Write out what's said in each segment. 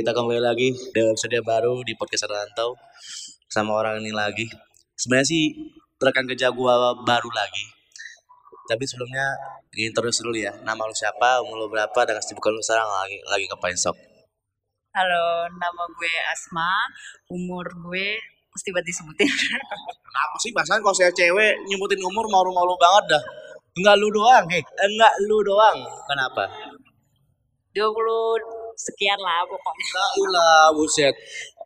kita kembali lagi di episode baru di podcast Rantau sama orang ini lagi. Sebenarnya sih rekan kerja gua baru lagi. Tapi sebelumnya introduce dulu ya. Nama lu siapa, umur lu berapa, dan kesibukan lu sekarang lagi lagi ngapain sok? Halo, nama gue Asma, umur gue mesti buat disebutin. Kenapa sih pasangan kalau saya cewek nyebutin umur malu-malu banget dah. Enggak lu doang, hei. Enggak lu doang. Kenapa? 20 sekian lah pokoknya. Lah, buset.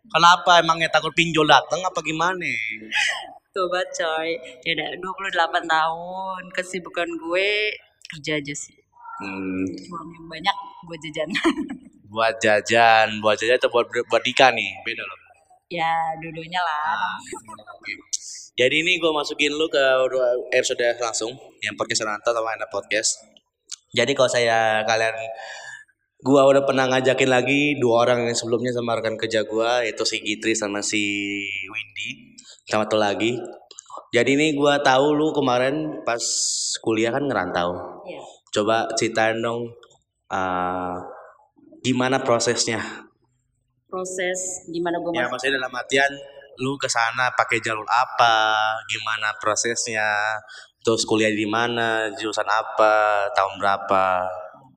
Kenapa emangnya takut pinjol datang apa gimana? Coba coy. Ya udah 28 tahun, kesibukan gue kerja aja sih. Hmm, Uang yang banyak buat jajan. buat jajan, buat jajan atau buat buat nikah nih, beda loh. ya, dua-duanya lah. Oke. Jadi ini gue masukin lu ke episode langsung yang podcast Rantau sama anak podcast. Jadi kalau saya kalian gua udah pernah ngajakin lagi dua orang yang sebelumnya sama rekan kerja gua yaitu si Gitri sama si Windy sama tuh lagi. Jadi ini gua tahu lu kemarin pas kuliah kan ngerantau. Iya. Coba ceritain dong uh, gimana prosesnya Proses gimana gue Ya maksudnya dalam artian lu ke sana pakai jalur apa, gimana prosesnya, terus kuliah di mana, jurusan apa, tahun berapa.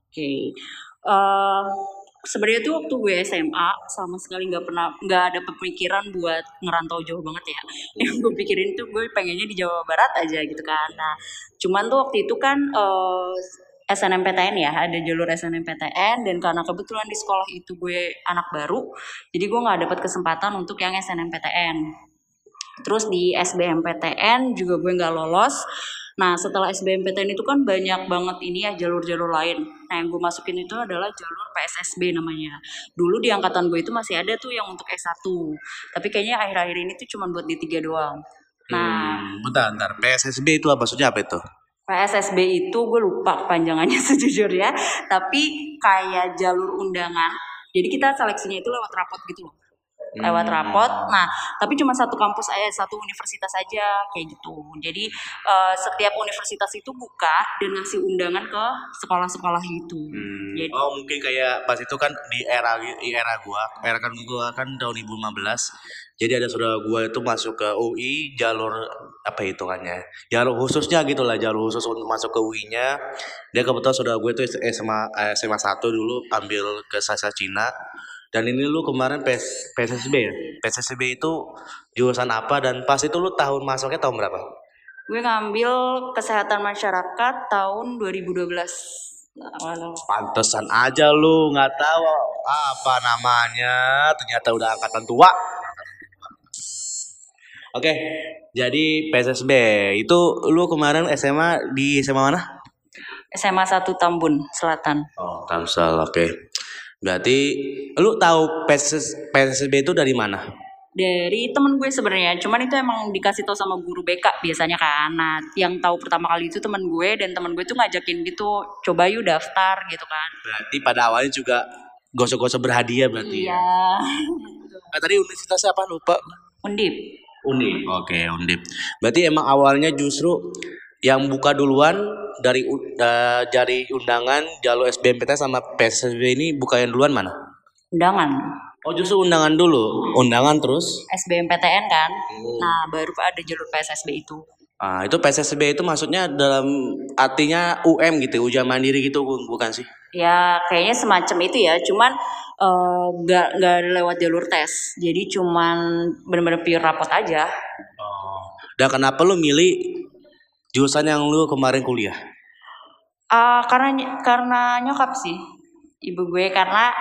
Oke. Eh, sebenarnya tuh waktu gue SMA sama sekali nggak pernah nggak ada pemikiran buat ngerantau jauh banget ya. Yang gue pikirin tuh gue pengennya di Jawa Barat aja gitu kan. Nah, cuman tuh waktu itu kan eh, SNMPTN ya, ada jalur SNMPTN dan karena kebetulan di sekolah itu gue anak baru, jadi gue nggak dapat kesempatan untuk yang SNMPTN. Terus di SBMPTN juga gue nggak lolos. Nah setelah SBMPTN itu kan banyak banget ini ya jalur-jalur lain. Nah yang gue masukin itu adalah jalur PSSB namanya. Dulu di angkatan gue itu masih ada tuh yang untuk S1. Tapi kayaknya akhir-akhir ini tuh cuma buat D3 doang. Nah Hmm, bentar, bentar. PSSB itu apa maksudnya apa itu? PSSB itu gue lupa kepanjangannya sejujurnya. Tapi kayak jalur undangan. Jadi kita seleksinya itu lewat rapot gitu loh lewat Hmm. rapot. Nah, tapi cuma satu kampus aja, satu universitas aja kayak gitu. Jadi eh, setiap universitas itu buka dan ngasih undangan ke sekolah-sekolah gitu. Hmm, Jadi- oh mungkin kayak pas itu kan di era di era gua, era kan gua kan tahun 2015. Jadi ada saudara gua itu masuk ke UI jalur apa hitungannya? Jalur khususnya gitu lah, jalur khusus untuk masuk ke UI-nya. Dia kebetulan saudara gue itu SMA SMA 1 dulu ambil ke Sasa Cina. Dan ini lu kemarin PS, PSSB ya? PSSB itu jurusan apa dan pas itu lu tahun masuknya tahun berapa? Gue ngambil kesehatan masyarakat tahun 2012. Nah, walau- Pantesan aja lu nggak tahu apa namanya, ternyata udah angkatan tua. Oke, jadi PSSB itu lu kemarin SMA di SMA mana? SMA 1 Tambun Selatan. Oh, Tamsel, oke. Berarti lu tahu PSS, PSSB itu dari mana? Dari temen gue sebenarnya, cuman itu emang dikasih tahu sama guru BK biasanya kan. Nah, yang tahu pertama kali itu temen gue dan temen gue tuh ngajakin gitu, coba yuk daftar gitu kan. Berarti pada awalnya juga gosok-gosok berhadiah berarti ya. Iya. Ah, tadi universitasnya apa lupa? Undip. Undip. Oke, Undip. Berarti emang awalnya justru yang buka duluan dari u- da- dari undangan jalur SBMPTN sama PSSB ini buka yang duluan mana? Undangan. Oh, justru undangan dulu. Undangan terus. SBMPTN kan. Nah, baru ada jalur PSSB itu. Ah, itu PSSB itu maksudnya dalam artinya UM gitu, ujian mandiri gitu bu- bukan sih? Ya, kayaknya semacam itu ya. Cuman eh, nggak nggak lewat jalur tes. Jadi cuman bener-bener pure rapot aja. Oh. Dan kenapa lu milih jurusan yang lu kemarin kuliah? Ah, karena karena nyokap sih ibu gue karena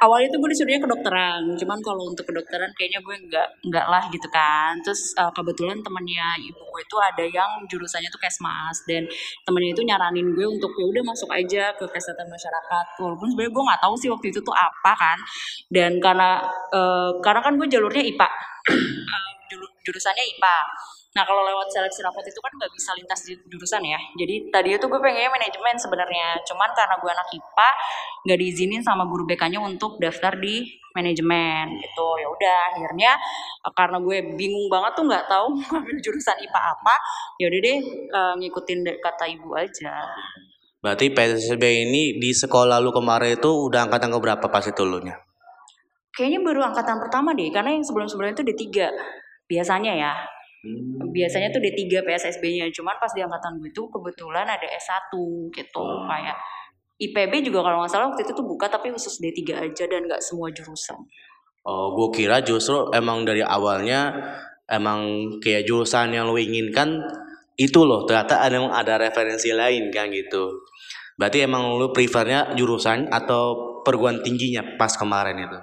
awalnya tuh gue disuruhnya kedokteran. Cuman kalau untuk kedokteran kayaknya gue nggak nggak lah gitu kan. Terus eh, kebetulan temennya ibu gue itu ada yang jurusannya tuh kesmas. Dan temennya itu nyaranin gue untuk ya udah masuk aja ke kesehatan masyarakat. Walaupun sebenarnya gue nggak tahu sih waktu itu tuh apa kan. Dan karena eh, karena kan gue jalurnya IPA juru- jurusannya IPA Nah kalau lewat seleksi rapot itu kan nggak bisa lintas di- jurusan ya. Jadi tadinya tuh gue pengennya manajemen sebenarnya. Cuman karena gue anak IPA nggak diizinin sama guru BK-nya untuk daftar di manajemen gitu. Ya udah akhirnya eh, karena gue bingung banget tuh nggak tahu ngambil jurusan IPA apa. Ya udah deh eh, ngikutin kata ibu aja. Berarti PSSB ini di sekolah lu kemarin itu udah angkatan ke berapa pas itu lu nya? kayaknya baru angkatan pertama deh karena yang sebelum-sebelumnya itu D3 biasanya ya Hmm. biasanya tuh D3 PSSB-nya cuman pas di angkatan gue itu kebetulan ada S1 gitu Oh. kayak IPB juga kalau nggak salah waktu itu tuh buka tapi khusus D3 aja dan nggak semua jurusan Oh, gue kira justru emang dari awalnya emang kayak jurusan yang lo inginkan itu loh ternyata ada ada referensi lain kan gitu. Berarti emang lo prefernya jurusan atau perguruan tingginya pas kemarin itu?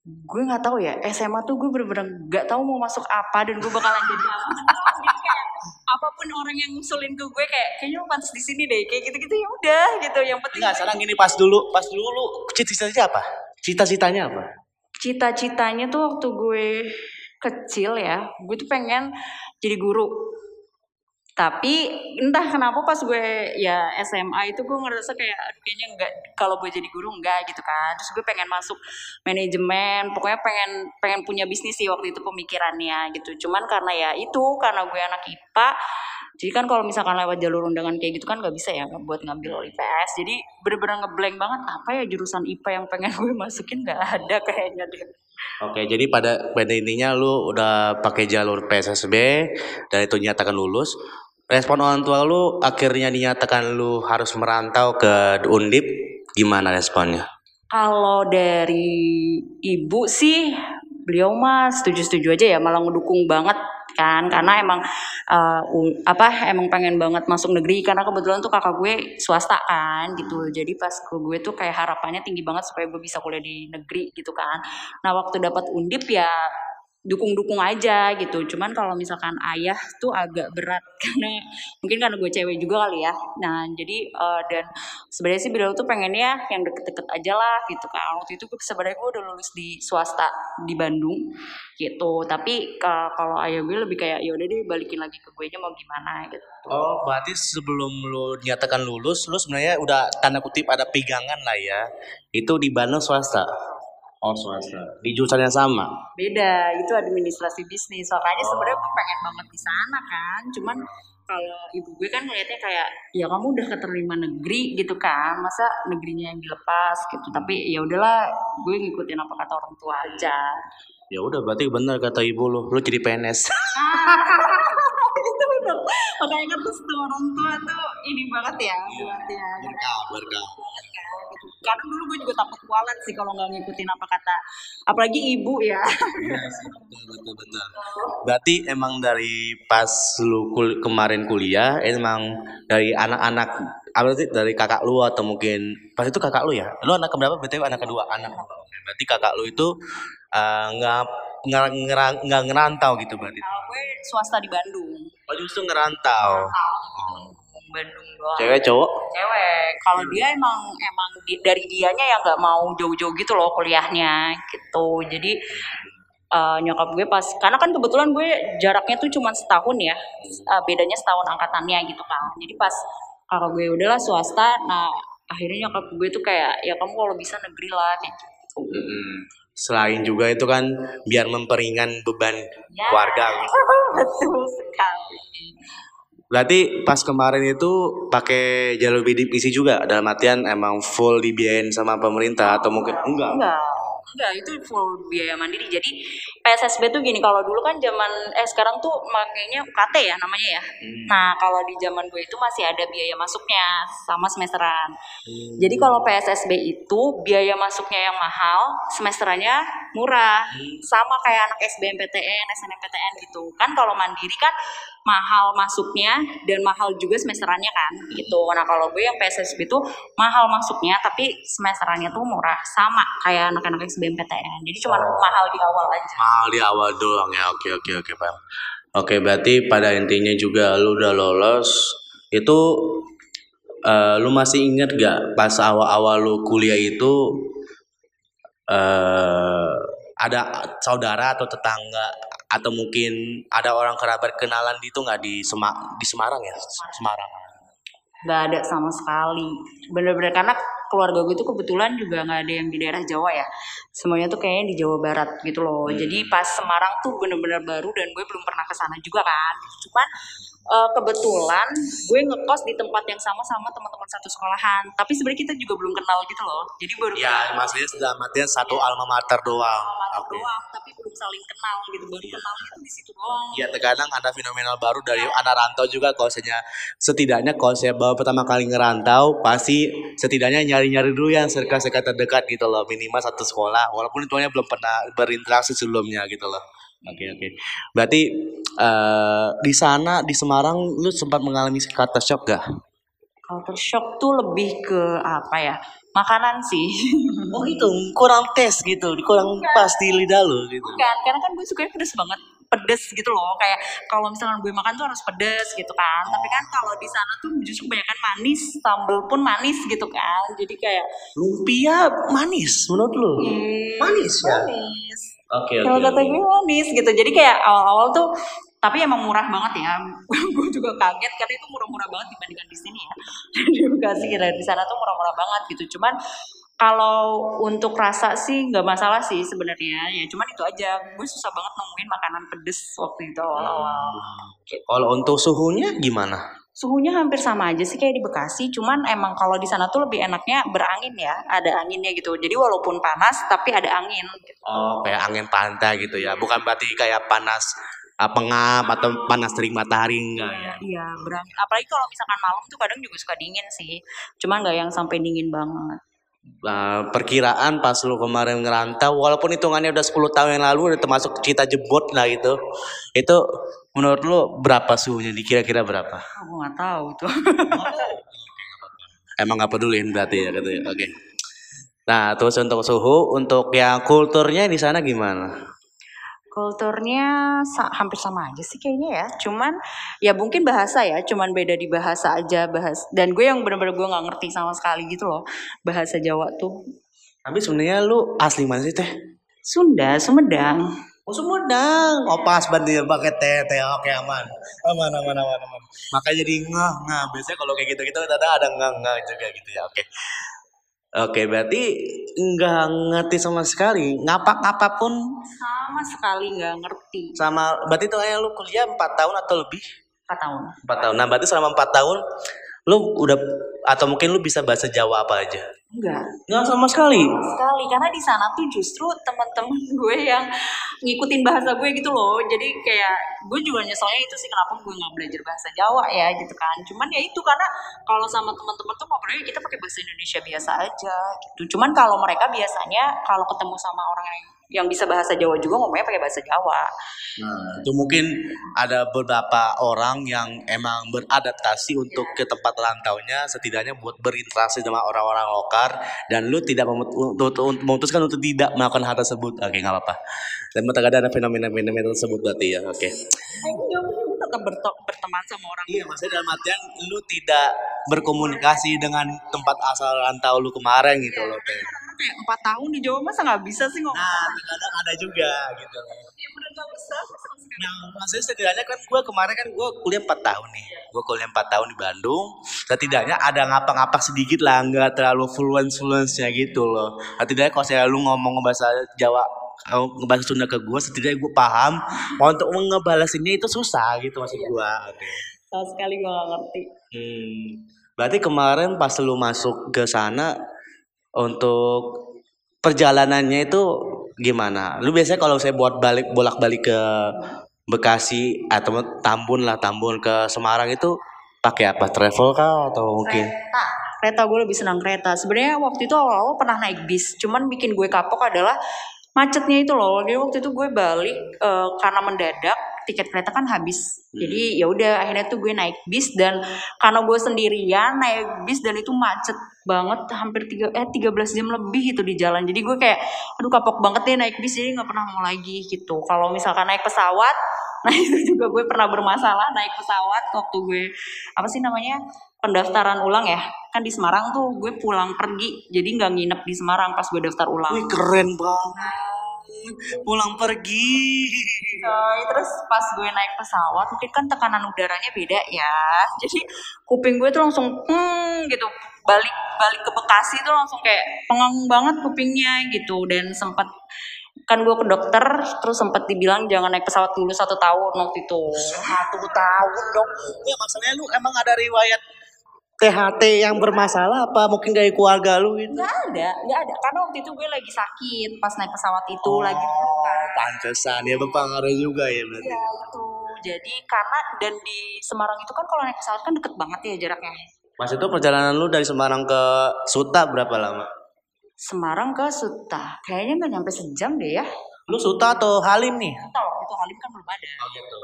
Gue nggak tahu ya SMA tuh gue bener-bener nggak tahu mau masuk apa dan gue bakalan jadi apa Jadi kayak apa pun orang yang ngusulin ke gue kayak kayaknya lo pantas di sini deh kayak gitu-gitu ya udah gitu yang penting Enggak, sekarang gini pas dulu, pas dulu lu cita-citanya apa? Cita-citanya apa? cita-citanya tuh waktu gue kecil ya gue tuh pengen jadi guru tapi entah kenapa pas gue ya SMA itu gue ngerasa kayak kayaknya enggak kalau gue jadi guru enggak gitu kan. Terus gue pengen masuk manajemen pokoknya pengen pengen punya bisnis sih waktu itu pemikirannya gitu. Cuman karena ya itu karena gue anak IPA jadi kan kalau misalkan lewat jalur undangan kayak gitu kan nggak bisa ya buat ngambil IPS jadi bener-bener ngeblank banget apa ya jurusan IPA yang pengen gue masukin? Nggak ada kayaknya deh Oke, jadi pada pada intinya lu udah pakai jalur PSSB dan itu dinyatakan lulus. Respon orang tua lu akhirnya dinyatakan lu harus merantau ke Undip, gimana responnya? Kalau dari ibu sih beliau mah setuju-setuju aja ya malah ngedukung banget kan? Karena emang uh, apa emang pengen banget masuk negeri. Karena kebetulan tuh kakak gue swasta kan gitu. Jadi pas ke gue tuh kayak harapannya tinggi banget supaya gue bisa kuliah di negeri gitu kan. Nah waktu dapat undip ya dukung-dukung aja gitu. Cuman kalau misalkan ayah tuh agak berat karena mungkin karena gue cewek juga kali ya. Nah jadi uh, dan sebenarnya sih beliau tuh pengennya yang deket-deket aja lah gitu kan. Waktu itu sebenarnya gue udah lulus di swasta di Bandung gitu. Tapi ka- kalau ayah gue lebih kayak ya udah deh balikin lagi ke gue nya mau gimana gitu. Oh, berarti sebelum lu dinyatakan lulus, lu sebenarnya udah tanda kutip ada pegangan lah ya. Itu di Bandung swasta. Oh, swasta. Di jurusan yang sama. beda itu administrasi bisnis. Makanya sebenarnya gue pengen banget di sana kan. Cuman kalau ibu gue kan ngeliatnya kayak ya kamu udah keterima negeri gitu kan. Masa negerinya yang dilepas? Gitu. Tapi ya udahlah gue ngikutin apa kata orang tua aja. Ya udah, berarti bener kata ibu lu, lu jadi PNS. bener makanya kan tuh tuh orang tua tuh ini banget ya buat ya berkah, berkah. Kadang dulu gue juga takut kualat sih kalau nggak ngikutin apa kata apalagi ibu ya Betul, betul, betul. Berarti emang dari pas lu kul- kemarin kuliah, emang dari anak-anak apa sih dari kakak lu atau mungkin pas itu kakak lu ya? Lu anak keberapa? Berarti anak kedua, anak. Berarti kakak lu itu eh, nggak nggak ngerang- nggak ngerantau gitu berarti. kalau gue swasta di Bandung. Oh justru ngerantau. Bandung doang. Cewek cowok? cewek. Kalau dia emang emang di- dari dianya yang nggak mau jauh-jauh gitu loh kuliahnya gitu. Jadi eh, nyokap gue pas karena kan kebetulan gue jaraknya tuh cuma setahun ya. Eh, bedanya setahun angkatannya gitu kan. Jadi pas kakak gue udahlah swasta. Nah akhirnya nyokap gue tuh kayak ya kamu kalau bisa negeri lah kayak gitu. Mm-mm. Selain juga itu kan biar memperingan beban Ya. keluarga. gitu. betul sekali Berarti pas kemarin itu pakai jalur bidik isi juga dalam artian emang full dibiayain sama pemerintah atau mungkin enggak? enggak enggak itu full biaya mandiri jadi PSSB tuh gini kalau dulu kan zaman eh sekarang tuh makanya UKT ya namanya ya Hmm. nah kalau di zaman gue itu masih ada biaya masuknya sama semesteran Hmm. jadi kalau PSSB itu biaya masuknya yang mahal semesterannya murah. Sama kayak anak SBMPTN SNMPTN gitu. Kan kalau mandiri kan mahal masuknya dan mahal juga semesterannya kan gitu. Nah kalau gue yang PSSB itu mahal masuknya tapi semesterannya tuh murah. Sama kayak anak-anak SBMPTN jadi cuma Oh. mahal di awal aja. Mahal di awal doang ya. Oke oke oke paham. Oke berarti pada intinya juga lu udah lolos itu eh, lu masih inget gak pas awal-awal lu kuliah itu eh ada saudara atau tetangga atau mungkin ada orang kerabat kenalan itu nggak di Sema- di Semarang ya? Semarang. Nggak ada sama sekali. Bener-bener karena keluarga gue tuh kebetulan juga nggak ada yang di daerah Jawa ya. Semuanya tuh kayaknya di Jawa Barat gitu loh. Jadi pas Semarang tuh bener-bener baru dan gue belum pernah ke sana juga kan. Cuman uh, kebetulan gue ngekos di tempat yang sama sama teman-teman satu sekolahan. Tapi sebenarnya kita juga belum kenal gitu loh. Jadi baru Ya, maksudnya sudah matian satu alma mater doang. kenal Oke. doang tapi belum saling kenal gitu. Baru kenalnya tuh di situ doang. Ya terkadang ada fenomenal baru dari anak rantau juga kalau misalnya setidaknya kalau saya baru pertama kali ngerantau pasti setidaknya nyari-nyari dulu yang circle-circle terdekat gitu loh. Minimal satu sekolah walaupun itu belum pernah berinteraksi sebelumnya gitu loh. Oke oke. Berarti eh di sana di Semarang lu sempat mengalami kata shock gak? culture shock tuh lebih ke apa ya makanan sih Oh itu kurang tes gitu, kurang pas di lidah lu gitu. Bukan, karena kan gue sukanya pedes banget pedes gitu loh kayak kalau misalkan gue makan tuh harus pedes gitu kan tapi kan kalau di sana tuh justru kebanyakan manis sambel pun manis gitu kan jadi kayak Lumpia manis menurut lu? hmm, Manis ya? manis Oke kalau kata gue manis gitu. Jadi kayak awal-awal tuh tapi emang murah banget ya. Gue juga kaget karena itu murah-murah banget dibandingkan di sini ya. Di Bekasi kira di sana tuh murah-murah banget gitu. Cuman kalau untuk rasa sih nggak masalah sih sebenarnya ya. Cuman itu aja. Gue susah banget nemuin makanan pedes waktu itu awal-awal. Kalau untuk suhunya gimana? Suhunya hampir sama aja sih kayak di Bekasi cuman emang kalau di sana tuh lebih enaknya berangin ya ada anginnya gitu jadi walaupun panas tapi ada angin gitu. Oh, kayak angin pantai gitu ya. Bukan berarti kayak panas ah, pengap atau panas terik matahari enggak ya. Iya, berangin. Apalagi kalau misalkan malam tuh kadang juga suka dingin sih. Cuman nggak yang sampai dingin banget. Nah, perkiraan pas lu kemarin ngerantau walaupun hitungannya udah 10 tahun yang lalu udah termasuk cita jebot lah itu. Itu menurut lu berapa suhunya? Dikira-kira berapa? Aku nggak tahu tuh. Emang nggak pedulin berarti ya gitu ya. Oke. Nah, terus untuk suhu, untuk yang kulturnya di sana gimana? Kulturnya sa- hampir sama aja sih kayaknya ya. Cuman ya mungkin bahasa ya. Cuman beda di bahasa aja bahas. Dan gue yang bener-bener gue nggak ngerti sama sekali gitu loh bahasa Jawa tuh. Tapi sebenarnya lu asli mana sih teh? Sunda, Sumedang. Oh Sumedang. Oh pas banget pakai teh teh oke aman. Aman aman aman aman. Makanya jadi ngah ngah. Biasanya kalau kayak gitu gitu ada ada ngah ngah juga gitu ya. Oke. Oke berarti nggak ngerti sama sekali. Ngapak apa pun Sama sekali nggak ngerti. sama. Berarti itu kayak lu kuliah 4 tahun atau lebih? 4 tahun. 4 tahun. Nah berarti selama 4 tahun lu udah atau mungkin lu bisa bahasa Jawa apa aja? Enggak. Nggak sama sekali. sekali karena di sana tuh justru teman-teman gue yang ngikutin bahasa gue gitu loh jadi kayak gue juga nyeselnya itu sih kenapa gue nggak belajar bahasa Jawa ya gitu kan cuman ya itu karena kalau sama teman-teman tuh ngobrolnya kita pakai bahasa Indonesia biasa aja gitu cuman kalau mereka biasanya kalau ketemu sama orang yang yang bisa bahasa Jawa juga ngomongnya pakai bahasa Jawa Nah, itu mungkin ada beberapa orang yang emang beradaptasi untuk ke tempat rantaunya setidaknya buat berinteraksi sama orang-orang lokal dan lu tidak memutuskan untuk tidak melakukan hal tersebut. Oke, nggak apa-apa. Dan terkadang ada fenomena-fenomena tersebut berarti ya. Oke. mau tetap berteman sama orang Iya, maksudnya dalam artian lu tidak berkomunikasi dengan tempat asal rantau lu kemarin gitu loh. Teh. Kayak empat tahun di Jawa masa nggak bisa sih ngomong Nah, terkadang ada juga gitu. Iya bener nggak bisa. Nah, maksudnya setidaknya kan gue kemarin kan gue kuliah 4 tahun nih. Gue kuliah 4 tahun di Bandung. Setidaknya ada ngapa-ngapa sedikit lah, nggak terlalu fluence-fluence-nya gitu loh. Setidaknya kalau saya lu ngomong bahasa Jawa, kalau ngebahasa Sunda ke gue, setidaknya gue paham. Untuk ngebalasinnya itu susah gitu maksud gue. Sama sekali gue nggak ngerti Hmm. Berarti kemarin pas lu masuk ke sana untuk perjalanannya itu gimana? Lu biasanya kalau saya buat balik bolak-balik ke Bekasi atau Tambun lah, Tambun ke Semarang itu pakai apa? Travel kah atau mungkin? kereta kereta gue lebih senang kereta sebenarnya waktu itu awal-awal pernah naik bis cuman bikin gue kapok adalah macetnya itu loh jadi waktu itu gue balik eh, karena mendadak tiket kereta kan habis. Jadi ya udah akhirnya tuh gue naik bis dan karena gue sendirian naik bis dan itu macet banget hampir tiga eh 13 jam lebih itu di jalan. Jadi gue kayak aduh kapok banget deh naik bis jadi nggak pernah mau lagi gitu. Kalau misalkan naik pesawat nah itu juga gue pernah bermasalah naik pesawat waktu gue apa sih namanya pendaftaran ulang ya. Kan di Semarang tuh gue pulang pergi jadi nggak nginep di Semarang pas gue daftar ulang. Wih keren banget. Pulang pergi. Coy, terus pas gue naik pesawat mungkin kan tekanan udaranya beda ya jadi kuping gue tuh langsung hmm gitu balik balik ke Bekasi tuh langsung kayak pengang banget kupingnya gitu dan sempat kan gue ke dokter terus sempat dibilang jangan naik pesawat dulu satu tahun waktu itu Satu tahun dong. Ya masalahnya lu emang ada riwayat THT yang bermasalah apa mungkin dari keluarga lu gitu? nggak ada nggak ada karena waktu itu gue lagi sakit pas naik pesawat itu Oh. lagi flu kan. Pantesan ya berpengaruh juga ya berarti. Iya itu jadi karena dan di Semarang itu kan kalau naik pesawat kan deket banget ya jaraknya Mas itu perjalanan lu dari Semarang ke Suta berapa lama? Semarang ke Suta kayaknya nggak nyampe sejam deh ya Lu Suta atau Halim nih? waktu itu Halim kan belum ada Oh gitu.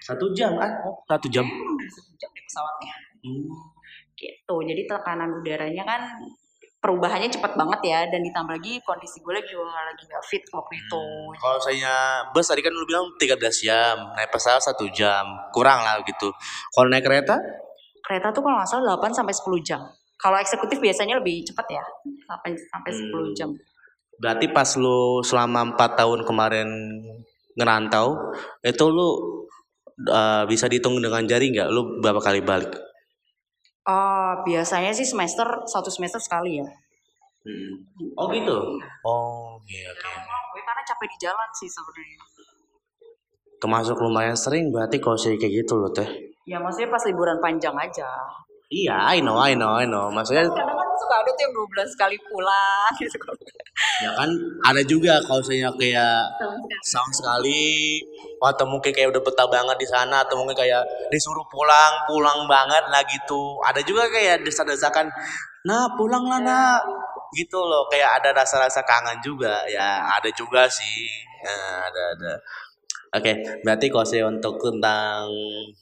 Satu jam kan? Oh, satu jam. Udah satu jam deh pesawatnya Hmm. Gitu jadi tekanan udaranya kan perubahannya cepat banget ya dan ditambah lagi kondisi gue lagi juga lagi gak fit waktu itu Kalau saya bus tadi kan lu bilang 13 jam, naik pesawat satu jam, kurang lah gitu. Kalau naik kereta? kereta tuh kalau nggak salah 8 sampai 10 jam kalau eksekutif biasanya lebih cepat ya sampai sampai 10 Hmm. jam Berarti pas lu selama empat tahun kemarin ngerantau, itu lu uh, bisa dihitung dengan jari nggak? Lu berapa kali balik? Oh biasanya sih semester satu semester sekali ya Oh gitu. Oh iya oke. gue karena capek di jalan sih sebenarnya Termasuk lumayan sering berarti kalau sih kayak gitu loh teh. ya maksudnya pas liburan panjang aja Iya, I know, I know, I know. Maksudnya kadang kan suka ada tuh yang 12 kali pulang gitu. Ya kan ada juga kalau saya kayak sama sekali. atau mungkin kayak udah betah banget di sana atau mungkin kayak disuruh pulang pulang banget lah gitu. Ada juga kayak desa-desakan nah pulang lah nak. Gitu loh kayak ada rasa-rasa kangen juga. Ya ada juga sih. Ya, ada ada. Oke berarti kalau saya untuk tentang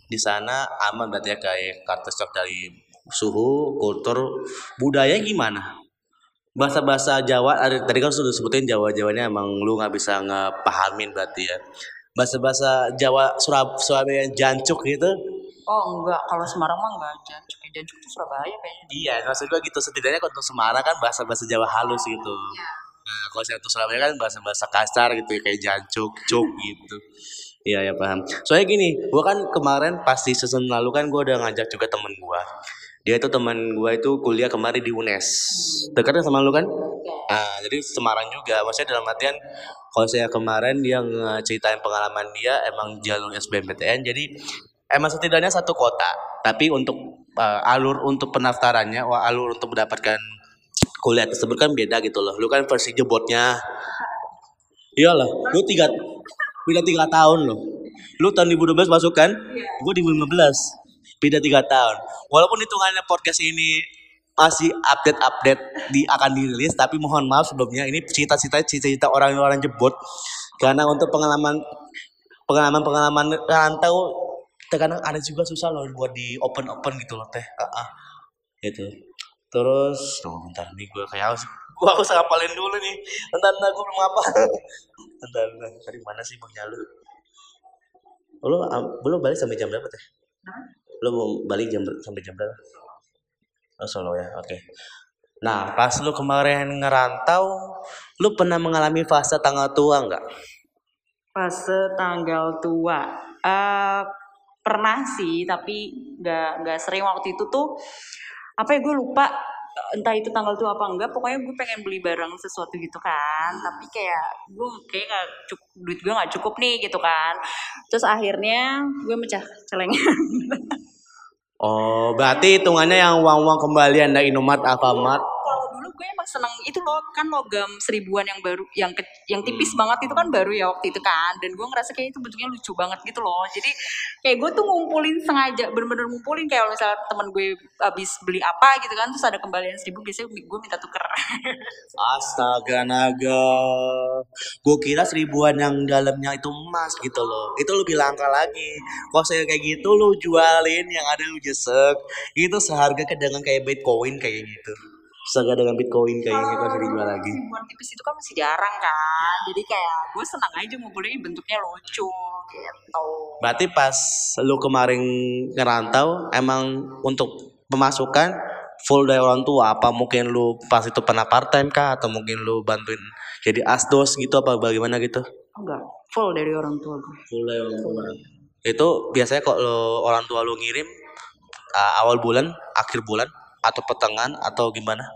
di sana aman berarti ya kayak kartu shock dari suhu kultur budaya gimana? Bahasa-bahasa Jawa tadi kan sudah sebutin Jawa-Jawanya emang lu nggak bisa ngepahamin berarti ya. Bahasa-bahasa Jawa Surab Surabaya jancuk gitu? Oh enggak. Kalau Semarang mah enggak Jancuk. Jancuk itu Surabaya kayaknya. Iya maksud gitu. Setidaknya kalau untuk Semarang kan bahasa-bahasa Jawa halus gitu. Iya. nah kalau saya untuk Surabaya kan bahasa-bahasa kasar gitu ya, kayak jancuk cuk gitu. Iya ya paham. Soalnya gini, gua kan kemarin pasti season lalu kan gua udah ngajak juga temen gua. Dia itu temen gua itu kuliah kemarin di UNES. Dekatnya sama lu kan? Nah, jadi Semarang juga. Maksudnya dalam artian kalau saya kemarin dia ngeceritain pengalaman dia emang jalur SBMPTN. Jadi emang setidaknya satu kota. Tapi untuk uh, alur untuk pendaftarannya, wah alur untuk mendapatkan kuliah tersebut kan beda gitu loh. Lu kan versi jebotnya. Iyalah, lu tiga beda tiga tahun loh. Lu tahun 2012 masuk kan? Gue 2015. Beda tiga tahun. Walaupun hitungannya podcast ini masih update-update di akan dirilis, tapi mohon maaf sebelumnya ini cerita-cerita cerita orang-orang jebot karena untuk pengalaman pengalaman-pengalaman rantau terkadang ada juga susah loh buat di open open gitu loh teh. Ah, ah. Gitu. Terus, tunggu bentar nih gue kayak harus gue harus ngapalin dulu nih. Bentar, bentar gue belum apa. bentar, bentar. Tadi mana sih bang Jalu? Lu um, belum balik sampai jam berapa teh? Lu mau balik jam sampai jam berapa? Oh Solo ya, oke. Nah, pas lu kemarin ngerantau, lu pernah mengalami fase tanggal tua nggak? Fase tanggal tua. Eh pernah sih, tapi nggak nggak sering waktu itu tuh apa ya gue lupa entah itu tanggal tua apa enggak pokoknya gue pengen beli barang sesuatu gitu kan tapi kayak gue kayak nggak cukup duit gue nggak cukup nih gitu kan terus akhirnya gue mecah celengnya Oh, berarti hitungannya yang uang-uang kembalian dari Indomaret Alfamart. Gue emang seneng itu loh kan logam seribuan yang baru yang ke, yang tipis banget itu kan baru ya waktu itu kan dan gue ngerasa kayak itu bentuknya lucu banget gitu loh jadi kayak gue tuh ngumpulin sengaja bener-bener ngumpulin kayak kalau misalnya temen gue habis beli apa gitu kan terus ada kembalian seribu biasanya gue minta tuker Astaga naga. Gue kira seribuan yang dalamnya itu emas gitu loh. Itu lebih langka lagi. Kalau saya kayak gitu lu jualin yang ada lu jesek. Itu seharga dengan kayak Bitcoin kayak gitu. Seharga dengan Bitcoin kayak gitu kalau dijual lagi. seribuan tipis itu kan masih jarang kan. Jadi kayak gue senang aja ngumpulin bentuknya lucu gitu. Berarti pas lu kemarin ngerantau emang untuk pemasukan full dari orang tua apa mungkin lu pas itu pernah part time kah? Atau mungkin lu bantuin jadi asdos gitu apa bagaimana gitu? Enggak full dari orang tua gue. Full dari orang tua. Itu biasanya kok lo orang tua lu ngirim uh, awal bulan akhir bulan atau pertengahan atau gimana?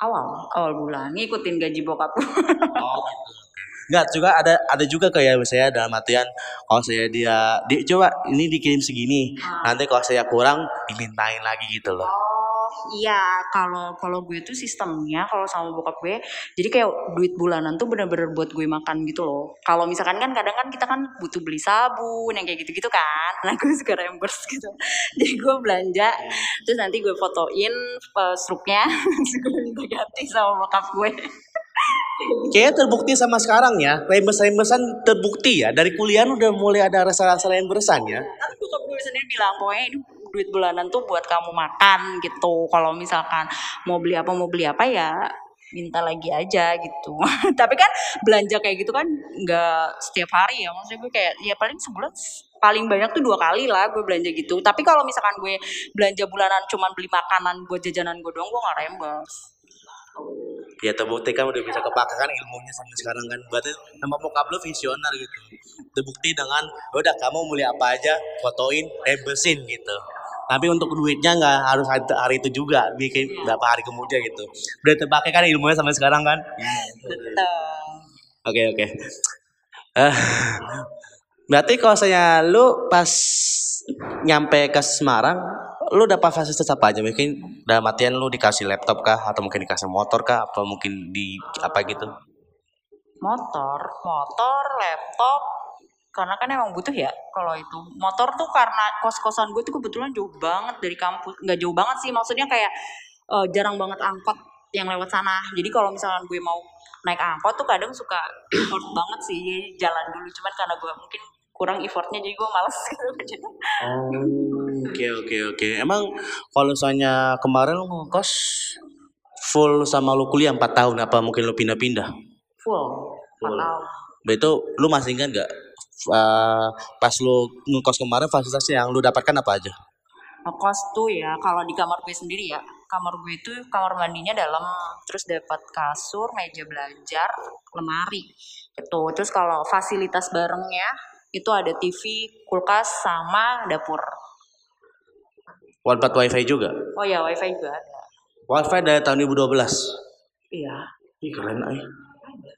Awal awal bulan ngikutin gaji bokap oh Enggak juga ada ada juga kayak misalnya dalam artian kalau saya dia di coba ini dikirim segini nanti kalau saya kurang dimintain lagi gitu loh. Oh iya, kalau kalau gue tuh sistemnya kalau sama bokap gue, jadi kayak duit bulanan tuh bener-bener buat gue makan gitu loh. Kalau misalkan kan kadang kan kita kan butuh beli sabun yang kayak gitu-gitu kan, nah gue suka reimburse gitu. Jadi gue belanja, terus nanti gue fotoin uh, struknya, terus gue minta ganti sama bokap gue. Kayaknya terbukti sama sekarang ya, reimburse-reimbursean terbukti ya. Dari kuliah udah mulai ada rasa-rasa reimbursean ya. Tapi bokap gue sendiri bilang pokoknya ini duit bulanan tuh buat kamu makan gitu. Kalau misalkan mau beli apa mau beli apa ya minta lagi aja gitu. Tapi kan belanja kayak gitu kan nggak setiap hari ya. Maksudnya gue kayak ya paling sebulan paling banyak tuh dua kali lah gue belanja gitu. Tapi kalau misalkan gue belanja bulanan cuman beli makanan buat jajanan gue doang gue nggak reimburse. Ya terbukti kan udah bisa kepake kan ilmunya sampai sekarang kan. Berarti nama bokap lu visioner gitu. Terbukti dengan "Ya udah kamu mulai apa aja fotoin, reimbursein gitu. Tapi untuk duitnya nggak harus hari, hari itu juga, bikin berapa hari kemudian gitu. Udah terpakai kan ilmunya sampai sekarang kan. Betul. Oke oke. Eh, berarti kalau saya lu pas nyampe ke Semarang, lu dapat fasilitas apa aja? Mungkin dalam artian lu dikasih laptop kah, atau mungkin dikasih motor kah, atau mungkin di apa gitu? motor motor laptop karena kan emang butuh ya kalau itu motor tuh karena kos kosan gue tuh kebetulan jauh banget dari kampus nggak jauh banget sih maksudnya kayak eh, jarang banget angkot yang lewat sana jadi kalau misalnya gue mau naik angkot tuh kadang suka effort banget sih jalan dulu cuman karena gue mungkin kurang effortnya jadi gue males gitu Oh, oke oke oke. Emang kalau misalnya kemarin lu ngekos full sama lu kuliah 4 tahun apa mungkin lu pindah-pindah? full Full. empat tahun Begitu lu masih ingat gak eh, pas lu ngekos kemarin fasilitas yang lu dapatkan apa aja? ngekos tuh ya kalau di kamar gue sendiri ya kamar gue itu kamar mandinya dalam terus dapat kasur meja belajar lemari itu terus kalau fasilitas barengnya itu ada TV kulkas sama dapur Dapat wifi juga? oh ya wifi juga ada Wifi dari tahun 2012. iya Ih keren ay.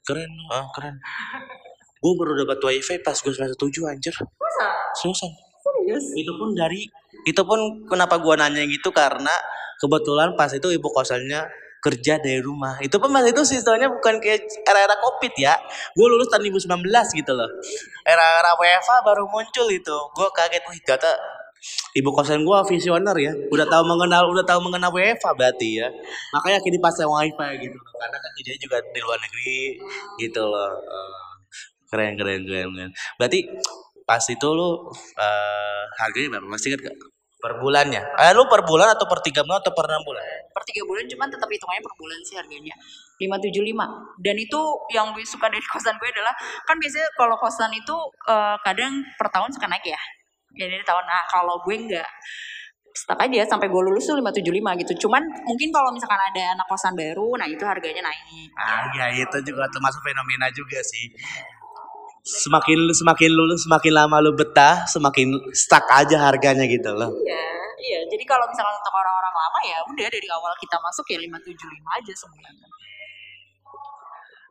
Keren, ah keren. Gue baru dapat wifi pas gue semester 7 anjir. masa Seriusan. serius Itu pun dari itu pun kenapa gua nanya gitu karena kebetulan pas itu ibu kosannya kerja dari rumah. Itu pun mas itu sistemnya bukan kayak era-era covid ya. Gue lulus tahun 2019 gitu loh. Era-era WFA baru muncul itu. Gue kaget wih ternyata ibu kosan gua visioner ya. Udah tahu mengenal udah tahu mengenal WFA berarti ya. Makanya kini pasang wifi gitu loh. Karena kan kerjanya juga di luar negeri gitu loh. Keren keren keren keren. Berarti pas itu lu eh, harganya berapa? Masih ingat gak? Per bulannya? Eh lu per bulan atau per tiga bulan atau per enam bulan? per tiga bulan cuman tetap hitungannya per bulan sih harganya 575 dan itu yang gue suka dari kosan gue adalah kan biasanya kalau kosan itu eh, kadang per tahun suka naik ya ya dari tahun nah kalau gue enggak stuck aja sampai gue lulus tuh 575 gitu cuman mungkin kalau misalkan ada anak kosan baru nah itu harganya naik Ah iya itu juga termasuk fenomena juga sih. Semakin lu semakin lulus semakin lama lu betah semakin stuck aja harganya gitu loh. iya iya jadi kalau misalkan untuk orang-orang lama ya udah dari awal kita masuk ya 575 aja sebulan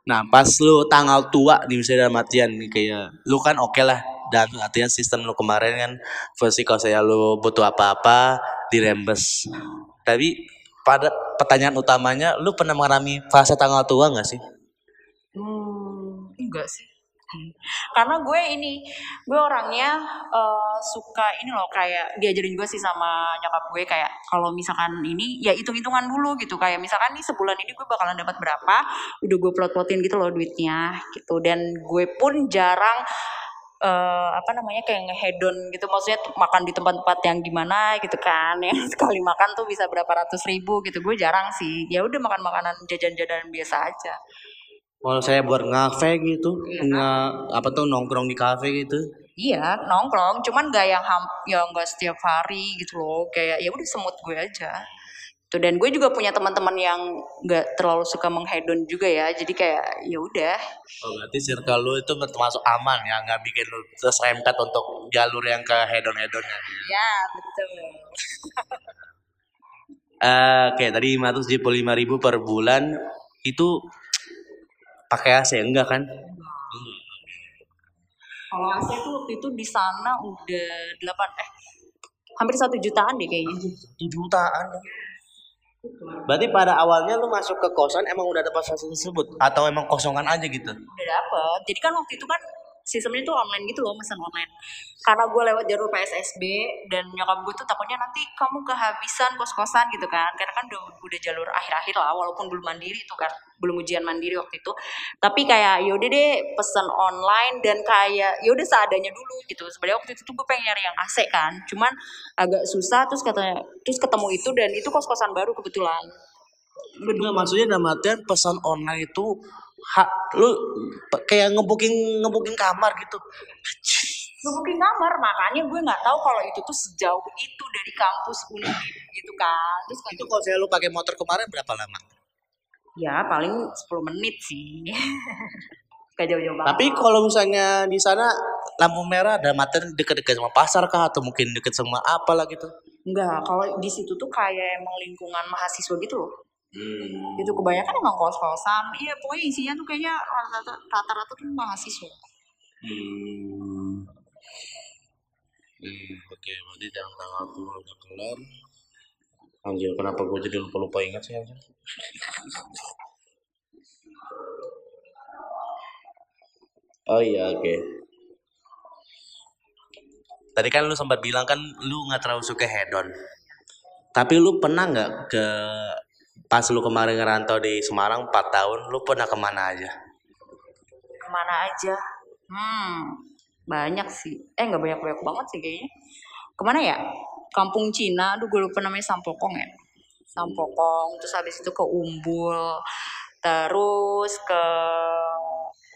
Nah pas lu tanggal tua di misalnya dalam artian nih, kayak lu kan oke lah dan artian sistem lu kemarin kan versi kalau saya lu butuh apa-apa dirembes. Tapi pada pertanyaan utamanya lu pernah mengalami fase tanggal tua nggak sih? Hmm, enggak sih. Karena gue ini, gue orangnya eh, suka ini loh kayak diajarin gue sih sama nyokap gue kayak kalau misalkan ini ya hitung-hitungan dulu gitu. Kayak misalkan nih sebulan ini gue bakalan dapat berapa, udah gue plot-plotin gitu loh duitnya gitu. Dan gue pun jarang eh, apa namanya kayak ngehedon gitu. Maksudnya makan di tempat-tempat yang gimana gitu kan. Yang sekali makan tuh bisa berapa ratus ribu gitu. Gue jarang sih. Ya udah makan makanan jajan-jajan biasa aja Kalau saya buat ngafe gitu, Iya. nge apa tuh nongkrong di kafe gitu. Iya nongkrong, cuman gak yang ham, ya nggak setiap hari gitu loh. Kayak ya udah semut gue aja. Tuh dan gue juga punya teman-teman yang nggak terlalu suka menghedon juga ya. Jadi kayak ya udah. Oh, berarti circle lu itu termasuk aman ya, nggak bikin lu terserempet untuk jalur yang ke hedon-hedonnya. Ya betul. Eh, Oke, tadi 575 ribu per bulan itu pakai AC enggak kan? Kalau AC tuh waktu itu di sana udah 8 eh hampir satu jutaan deh kayaknya. Jutaan. Berarti pada awalnya lu masuk ke kosan emang udah ada fasilitas tersebut atau emang kosongan aja gitu? Udah dapet. Jadi kan waktu itu kan sistemnya tuh online gitu loh, pesan online. Karena gue lewat jalur PSSB dan nyokap gue tuh takutnya nanti kamu kehabisan kos-kosan gitu kan. Karena kan udah, udah jalur akhir-akhir lah, walaupun belum mandiri tuh kan. Belum ujian mandiri waktu itu. Tapi kayak yaudah deh pesan online dan kayak yaudah seadanya dulu gitu. Sebenarnya waktu itu tuh gue pengen nyari yang AC kan. Cuman agak susah terus katanya terus ketemu itu dan itu kos-kosan baru kebetulan. Enggak, maksudnya dalam artian pesan online itu hak lu kayak ngebooking ngebooking kamar gitu. Ngebooking kamar, makanya gue nggak tahu kalau itu tuh sejauh itu dari kampus Undip gitu kan. Terus kayak Itu kalau saya lu pakai motor kemarin berapa lama? ya paling 10 menit sih. Gak jauh-jauh banget. Tapi kalau misalnya di sana lampu merah ada materi dekat-dekat sama pasar kah atau mungkin dekat sama apa lah gitu? enggak, kalau di situ tuh kayak emang lingkungan mahasiswa gitu loh. Hmm. Itu kebanyakan emang kos-kosan. Iya, pokoknya isinya tuh kayaknya rata-rata tuh mahasiswa. Hmm. Hmm, oke, berarti dalam tanggal 10 udah kelar. Anjir, kenapa gue jadi lupa-lupa ingat sih anjir? Oh iya, oke. Tadi kan lu sempat bilang kan lu nggak terlalu suka hedon. Tapi lu pernah nggak ke pas lu kemarin ngerantau di Semarang 4 tahun, lu pernah ke mana aja? Ke mana aja? Hmm, banyak sih. Eh, nggak banyak-banyak banget sih kayaknya. Ke mana ya? Kampung Cina, aduh gue lupa namanya Sampokong ya. Sampokong, terus habis itu ke Umbul, terus ke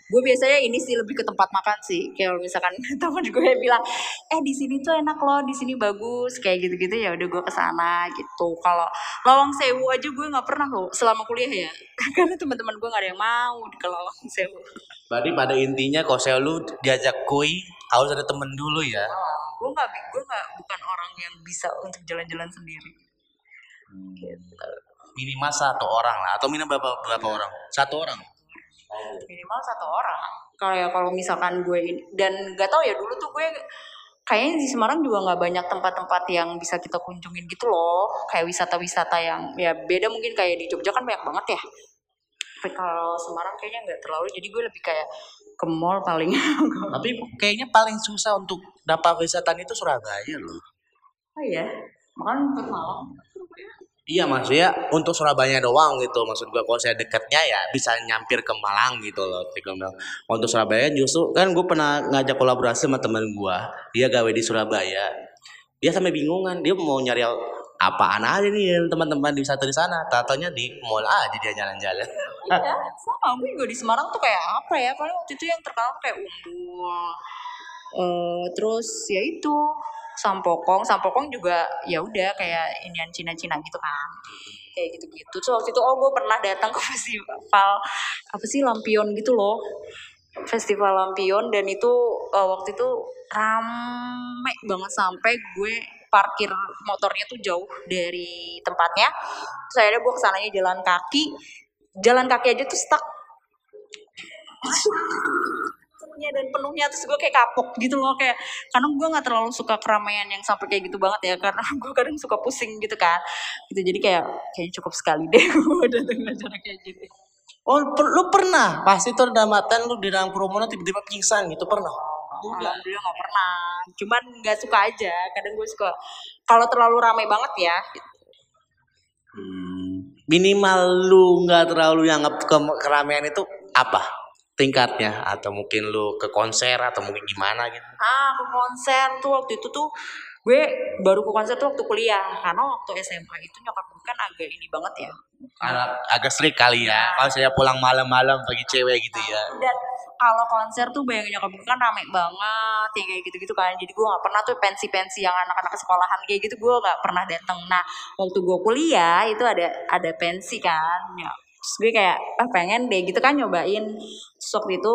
gue biasanya ini sih lebih ke tempat makan sih. Kayak misalkan teman gue bilang eh di sini tuh enak loh di sini bagus kayak gitu-gitu ya udah gue ke sana gitu. Kalau Lawang Sewu aja gue nggak pernah loh selama kuliah ya. Karena teman-teman gue nggak ada yang mau ke Lawang Sewu. Berarti pada intinya kalau saya lu diajak koi harus ada temen dulu ya. gue nggak gue nggak bukan orang yang bisa untuk jalan-jalan sendiri. Gitu. Minimal satu orang lah atau minimal berapa, berapa orang? Satu orang. Minimal satu orang. Kayak kalau misalkan gue ini- dan nggak tahu ya dulu tuh gue kayaknya di Semarang juga nggak banyak tempat-tempat yang bisa kita kunjungin gitu loh. Kayak wisata-wisata yang ya beda mungkin kayak di Jogja kan banyak banget ya. Tapi kalau Semarang kayaknya nggak terlalu jadi gue lebih kayak ke mall paling. Tapi kayaknya paling susah untuk dapat wisatan itu Surabaya loh. oh iya? Makan malam Iya maksudnya untuk Surabaya doang gitu maksud gua kalau saya dekatnya ya bisa nyampir ke Malang gitu loh. Untuk Surabaya justru kan gue pernah ngajak kolaborasi sama teman gua dia gawe di Surabaya. Dia sampai bingungan dia mau nyari apaan aja nih teman-teman di wisata di sana. Tatanya di mall aja dia jalan-jalan. iya sama gue juga di Semarang tuh kayak apa ya paling waktu itu yang terkenal kayak umbul eh terus ya itu sampokong. Sampokong juga ya udah kayak inian Cina-Cina gitu kan. Kayak gitu-gitu. Terus waktu itu oh gue pernah datang ke festival apa sih lampion gitu loh. Festival lampion dan itu eh, waktu itu rame banget sampai gue parkir motornya tuh jauh dari tempatnya. Terus akhirnya gue ke sananya jalan kaki. Jalan kaki aja tuh stuck penuhnya dan penuhnya terus gue kayak kapok gitu loh kayak karena gue nggak terlalu suka keramaian yang sampai kayak gitu banget ya karena gue kadang suka pusing gitu kan gitu jadi kayak kayaknya cukup sekali deh gue datang acara kayak gitu Oh, per- lu pernah? Pasti tuh ada matan lu di dalam kerumunan tiba-tiba pingsan gitu pernah? alhamdulillah nggak pernah cuman nggak suka aja kadang gue suka kalau terlalu ramai banget ya gitu. Hmm, minimal lu nggak terlalu yang ke keramaian itu apa tingkatnya? Atau mungkin lu ke konser atau mungkin gimana gitu? Ah ke konser tuh waktu itu tuh gue baru ke konser tuh waktu kuliah. Karena waktu SMA itu nyokap gue kan agak ini banget ya. Karena agak strict kali ya. Kalau saya pulang malam-malam bagi cewek gitu ya. Dan kalau konser tuh bayangin nyokap gue kan rame banget ya kayak gitu-gitu kan. Jadi gue nggak pernah tuh pensi-pensi yang anak-anak sekolahan kayak gitu gue nggak pernah datang nah waktu gue kuliah itu ada ada pensi kan ya terus gue kayak ah pengen deh gitu kan nyobain. Terus waktu itu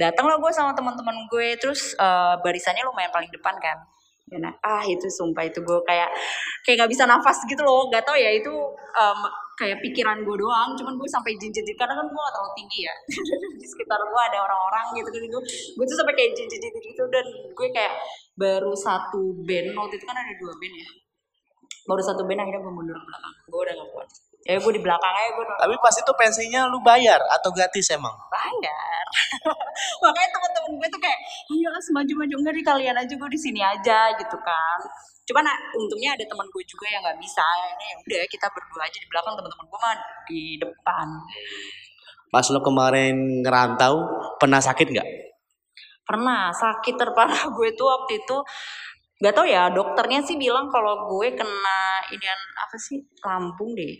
datang lah gue sama teman-teman gue terus eh, barisannya lumayan paling depan kan. Ya, nah, ah itu sumpah itu gue kayak kayak nggak bisa nafas gitu loh. Gak tau ya itu em, kayak pikiran gue doang. Cuman gue sampai jinjit karena kan gue gak terlalu tinggi ya. Di sekitar gue ada orang-orang gitu gitu. Gue tuh sampai kayak jinjit gitu dan gue kayak baru satu band waktu itu kan ada dua band ya. Baru satu band akhirnya gue mundur ke belakang. Gue udah gak kuat ya gue di belakang aja gue nonton. Tapi pas itu pensinya lu bayar atau gratis emang? bayar. Makanya teman-teman gue tuh kayak ayo as maju-maju. Enggak di kalian aja gue di sini aja gitu kan. Cuman nah, untungnya ada teman gue juga yang nggak bisa. Ini ya udah kita berdua aja di belakang teman-teman gue mah di depan. Pas lu kemarin ngerantau, pernah sakit nggak? pernah. Sakit terparah gue tuh waktu itu. Nggak tahu ya dokternya sih bilang kalau gue kena inian apa sih lambung deh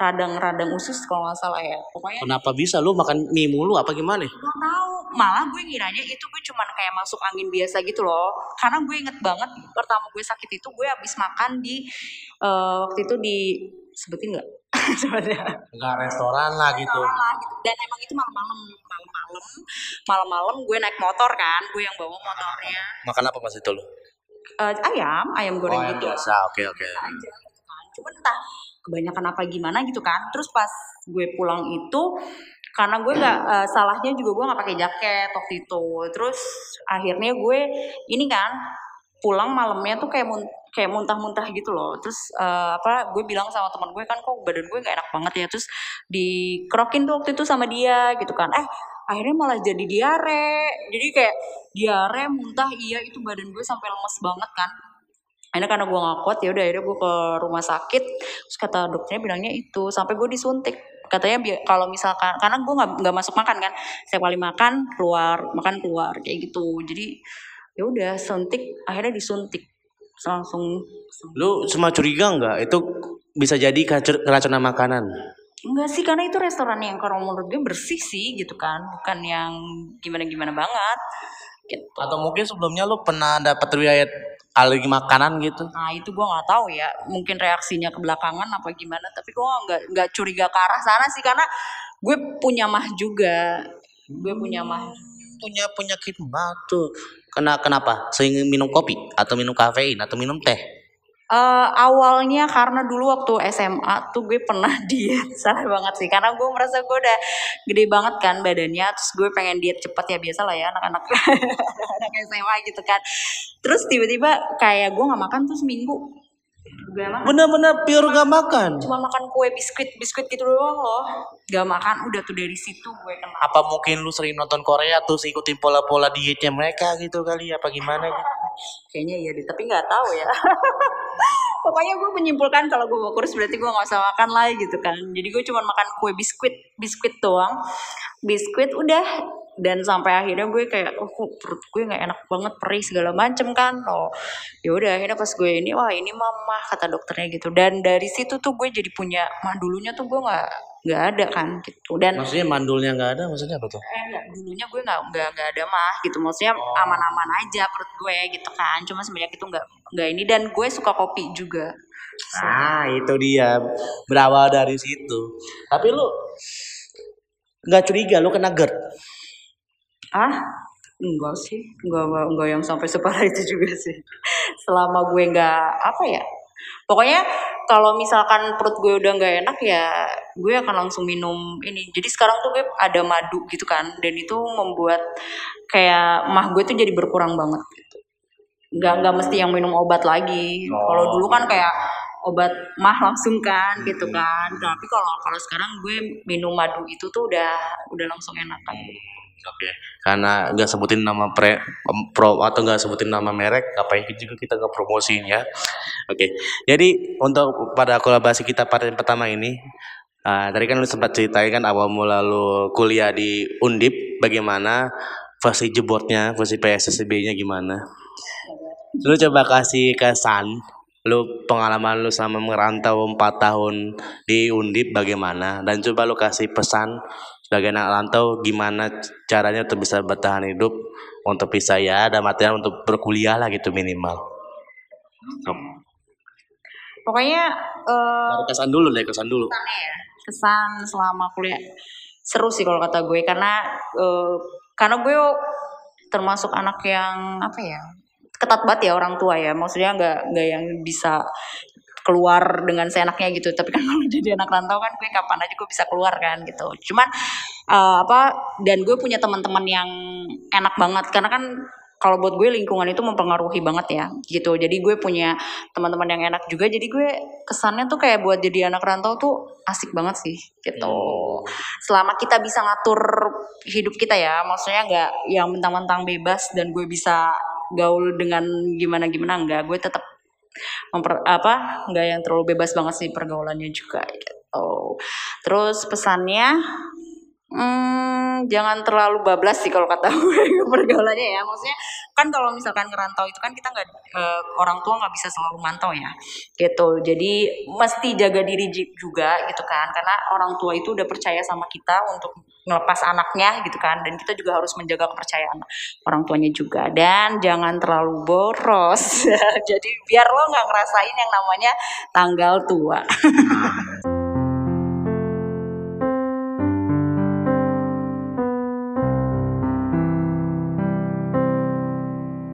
radang-radang usus kalau nggak salah ya pokoknya Kenapa bisa lu makan mie mulu apa gimana? Gak tahu, malah gue ngiranya itu gue cuman kayak masuk angin biasa gitu loh. Karena gue inget banget pertama gue sakit itu gue habis makan di eh, waktu itu di sebutin nggak? Sebenarnya. Enggak restoran lah gitu. Restoran lah gitu. Dan emang itu malam-malam, malam-malam, malam-malam gue naik motor kan, gue yang bawa motornya. Makan apa pas itu lu? Eh, ayam, ayam goreng gitu. biasa. Oke, oke. aja gitu. Cuman entah kebanyakan apa gimana gitu kan. Terus pas gue pulang itu karena gue nggak eh, salahnya juga gue nggak pakai jaket waktu itu. Terus akhirnya gue ini kan pulang malamnya tuh kayak mun- kayak muntah-muntah gitu loh. Terus eh, apa gue bilang sama teman gue kan kok badan gue nggak enak banget ya. Terus dikerokin tuh waktu itu sama dia gitu kan. Eh akhirnya malah jadi diare. Jadi kayak diare, muntah, iya itu badan gue sampai lemes banget kan akhirnya karena gue gak kuat ya udah akhirnya gue ke rumah sakit. Terus kata dokternya bilangnya itu sampai gue disuntik. Katanya kalau misalkan karena gue nggak nggak masuk makan kan. Setiap kali makan keluar makan keluar kayak gitu. Jadi ya udah suntik akhirnya disuntik. Langsung Lu cuma curiga nggak? Itu bisa jadi keracunan makanan. enggak sih karena itu restoran yang kalau menurut gue bersih sih gitu kan. Bukan yang gimana gimana banget gitu. Atau mungkin sebelumnya lu pernah dapat riwayat alergi makanan gitu? Nah itu gue nggak tahu ya, mungkin reaksinya ke belakangan apa gimana. Tapi gue nggak nggak curiga ke arah sana sih karena gue punya mah juga, gue punya mah. Punya penyakit mah tuh. Kena kenapa? Sering minum kopi atau minum kafein atau minum teh? Eh, awalnya karena dulu waktu SMA tuh gue pernah diet. Salah banget sih karena gue merasa gue udah gede banget kan badannya terus gue pengen diet cepet ya biasa lah ya anak-anak anak SMA gitu kan. Terus tiba-tiba kayak gue nggak makan tuh seminggu. Gue makan. Bener-bener pure gak makan. cuma makan kue biskuit biskuit gitu doang loh. Gak makan udah tuh dari situ gue kena. Apa mungkin lu sering nonton Korea terus ikutin pola-pola dietnya mereka gitu kali apa gimana gitu? kayaknya iya deh tapi nggak tahu ya pokoknya gue menyimpulkan kalau gue mau kurus berarti gue nggak usah makan lagi gitu kan. Jadi gue cuma makan kue biskuit biskuit doang. Biskuit udah. Dan sampai akhirnya gue kayak oh perut gue nggak enak banget perih segala macem kan. Oh ya udah akhirnya pas gue ini wah ini mama kata dokternya gitu. Dan dari situ tuh gue jadi punya mah dulunya tuh gue nggak nggak ada kan gitu. Dan Maksudnya mandulnya nggak ada maksudnya apa tuh? eh enggak, dulunya gue nggak nggak nggak ada mah gitu. Maksudnya aman-aman aja perut gue gitu kan. Cuma semenjak itu nggak nggak ini. Dan gue suka kopi juga. Ah itu dia. Berawal dari situ. Tapi lu nggak curiga lu kena GERD? ah enggak sih. Enggak, enggak yang sampai separah itu juga sih. Selama gue nggak apa ya pokoknya kalau misalkan perut gue udah nggak enak ya gue akan langsung minum ini. Jadi sekarang tuh gue ada madu gitu kan dan itu membuat kayak mah gue tuh jadi berkurang banget gitu. Nggak nggak mesti yang minum obat lagi. Kalau dulu kan kayak obat mah langsung kan gitu kan. Tapi kalau kalau sekarang gue minum madu itu tuh udah udah langsung enak kan Oke. Karena nggak sebutin nama pre pro atau nggak sebutin nama merek, ngapain juga kita nggak promosinya. Oke. Jadi untuk pada kolaborasi kita pada yang pertama ini, ah, tadi kan lu sempat ceritain kan awal mula lu kuliah di Undip, bagaimana versi jebotnya, versi PSSB-nya gimana? Lu coba kasih kesan lu pengalaman lu sama merantau 4 tahun di Undip bagaimana dan coba lu kasih pesan sebagai anak rantau gimana caranya untuk bisa bertahan hidup untuk bisa ya ada material untuk berkuliah lah gitu minimal. Pokoknya eh Dari kesan dulu deh kesan dulu. ya kesan selama kuliah seru sih kalau kata gue karena eh, karena gue termasuk anak yang apa ya ketat banget ya orang tua ya maksudnya nggak nggak yang bisa keluar dengan seenaknya gitu. Tapi kan kalau jadi anak rantau kan gue kapan aja gue bisa keluar kan gitu. Cuman eh, apa dan gue punya teman-teman yang enak banget. Karena kan kalau buat gue lingkungan itu mempengaruhi banget ya gitu. Jadi gue punya teman-teman yang enak juga. Jadi gue kesannya tuh kayak buat jadi anak rantau tuh asik banget sih gitu. Selama kita bisa ngatur hidup kita ya maksudnya nggak yang mentang-mentang bebas dan gue bisa gaul dengan gimana gimana enggak gue tetap memper apa nggak yang terlalu bebas banget sih pergaulannya juga gitu. Terus pesannya hmm, jangan terlalu bablas sih kalau kata gue pergaulannya ya. Maksudnya kan kalau misalkan ngerantau itu kan kita nggak eh, orang tua nggak bisa selalu mantau ya gitu. Jadi mesti jaga diri juga gitu kan. Karena orang tua itu udah percaya sama kita untuk ngelepas anaknya gitu kan. Dan kita juga harus menjaga kepercayaan orang tuanya juga. Dan jangan terlalu boros. Jadi biar lo nggak ngerasain yang namanya tanggal tua